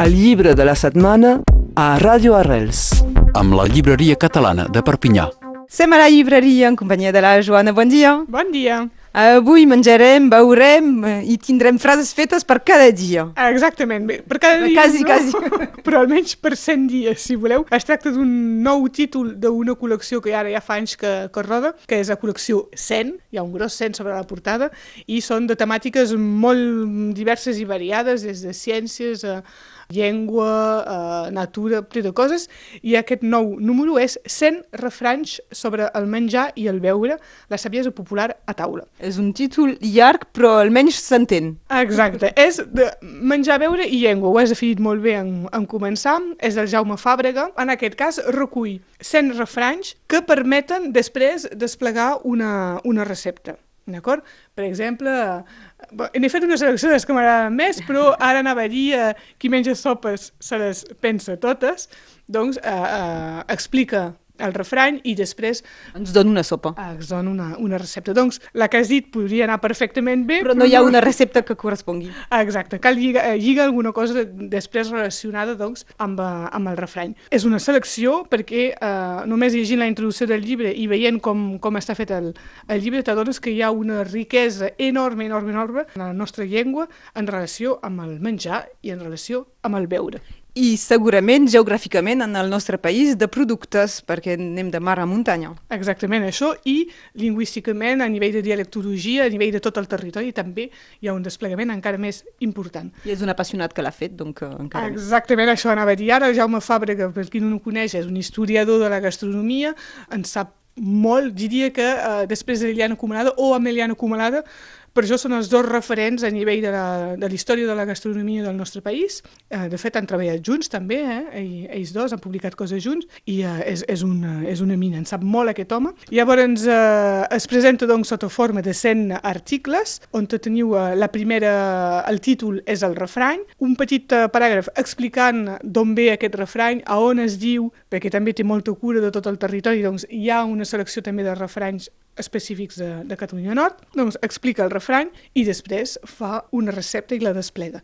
El llibre de la setmana a Ràdio Arrels. amb la llibreria catalana de Perpinyà. Som a la llibreria en companyia de la Joana. Bon dia. Bon dia. Avui menjarem, beurem eh, i tindrem frases fetes per cada dia. Exactament, bé, per cada dia Quasi, no, quasi. però almenys per 100 dies, si voleu. Es tracta d'un nou títol d'una col·lecció que ara ja fa anys que, que roda, que és la col·lecció 100, hi ha un gros 100 sobre la portada, i són de temàtiques molt diverses i variades, des de ciències a llengua, eh, natura, ple de coses, i aquest nou número és 100 refranys sobre el menjar i el beure, la saviesa popular a taula. És un títol llarg, però almenys s'entén. Exacte, és de menjar, beure i llengua. Ho has definit molt bé en, en començar. És del Jaume Fàbrega. En aquest cas, recull 100 refranys que permeten després desplegar una, una recepta. D'acord? Per exemple, n'he fet una selecció de les que m'agraden més, però ara anava a dir eh, qui menja sopes se les pensa totes, doncs eh, eh, explica el refrany i després Ens dona una sopa. eh, es dona una, una recepta. Doncs la que has dit podria anar perfectament bé, Però no hi ha una recepta que correspongui. Ah, Exacte, cal lligar, eh, lligar alguna cosa després relacionada doncs, amb, eh, amb el refrany. És una selecció perquè eh, només llegint la introducció del llibre i veient com, com està fet el, el llibre t'adones que hi ha una riquesa enorme, enorme, enorme en la nostra llengua en relació amb el menjar i en relació amb el beure. I segurament, geogràficament, en el nostre país, de productes, perquè anem de mar a muntanya. Exactament això, i lingüísticament, a nivell de dialectologia, a nivell de tot el territori, també hi ha un desplegament encara més important. I és un apassionat que l'ha fet, doncs encara més. Exactament això anava a dir ara. Jaume Fàbrega, per qui no el coneix, és un historiador de la gastronomia, en sap molt, diria que eh, després de Liliana Comalada o amb Liliana Comalada, per això són els dos referents a nivell de la, de la història de la gastronomia del nostre país. Eh, de fet, han treballat junts també, eh? Ell, ells dos han publicat coses junts i eh, és, és, una, és una mina, en sap molt aquest home. Llavors eh, es presenta doncs, sota forma de 100 articles, on teniu eh, la primera, el títol és el refrany, un petit eh, paràgraf explicant d'on ve aquest refrany, a on es diu, perquè també té molta cura de tot el territori, doncs hi ha una selecció també de refranys específics de, de Catalunya Nord, doncs explica el refrany i després fa una recepta i la desplega.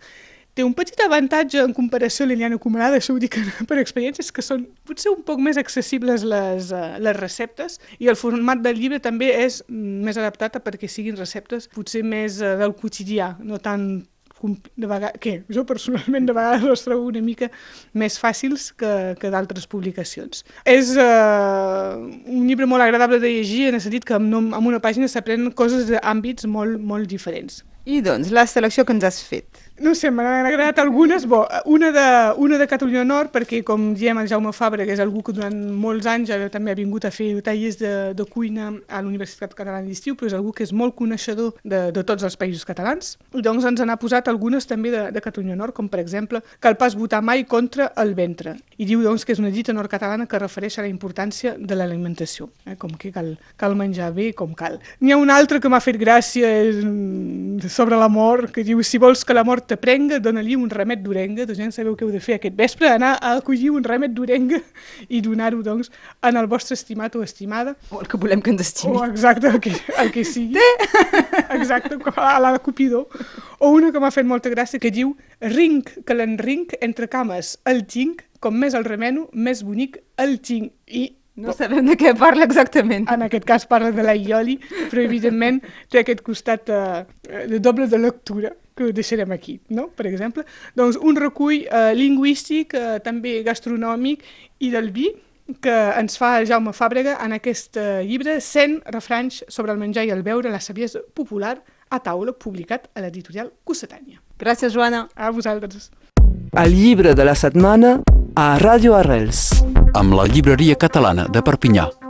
Té un petit avantatge en comparació a l'Iliana Comalada, això ho dic per experiències, que són potser un poc més accessibles les, uh, les receptes i el format del llibre també és mm, més adaptat perquè siguin receptes potser més uh, del quotidià, no tan compl- de vegades, que jo personalment de vegades les trobo una mica més fàcils que, que d'altres publicacions. És uh, un llibre molt agradable de llegir en el sentit que nom- amb una pàgina s'aprenen coses d'àmbits molt, molt diferents. I doncs, la selecció que ens has fet. No sé, m'han agradat algunes. Bo, una, de, una de Catalunya Nord, perquè, com diem, el Jaume Fàbrega és algú que durant molts anys també ha vingut a fer tallers de, de cuina a la Universitat Catalana d'Estiu, però és algú que és molt coneixedor de, de tots els països catalans. I doncs ens n'ha posat algunes també de, de Catalunya Nord, com per exemple, cal pas votar mai contra el ventre. I diu doncs que és una dita nord-catalana que refereix a la importància de l'alimentació, eh? com que cal, cal menjar bé com cal. N'hi ha una altra que m'ha fet gràcia és, mm, sobre la mort, que diu si vols que la mort t'aprenga, dona-li un remet d'orenga, doncs ja sabeu què heu de fer aquest vespre, anar a acollir un remet d'orenga i donar-ho doncs en el vostre estimat o estimada, O el que volem que ens estimi. o exacte, el que, el que sigui. Exacte, a la cupidor. O una que m'ha fet molta gràcia que diu rinc, que l'enrinc entre cames el tinc, com més el remeno, més bonic el tinc. I No sabem de què parla exactament. en aquest cas parla de l'aioli, però evidentment té aquest costat eh, de doble de lectura que ho deixarem aquí, no? per exemple. Doncs un recull eh, lingüístic, eh, també gastronòmic i del vi, que ens fa Jaume Fàbrega en aquest eh, llibre 100 refranys sobre el menjar i el beure, la saviesa popular a taula, publicat a l'editorial Cossetània. Gràcies, Joana. A vosaltres. El llibre de la setmana a Ràdio Arrels. Amb la llibreria catalana de Perpinyà.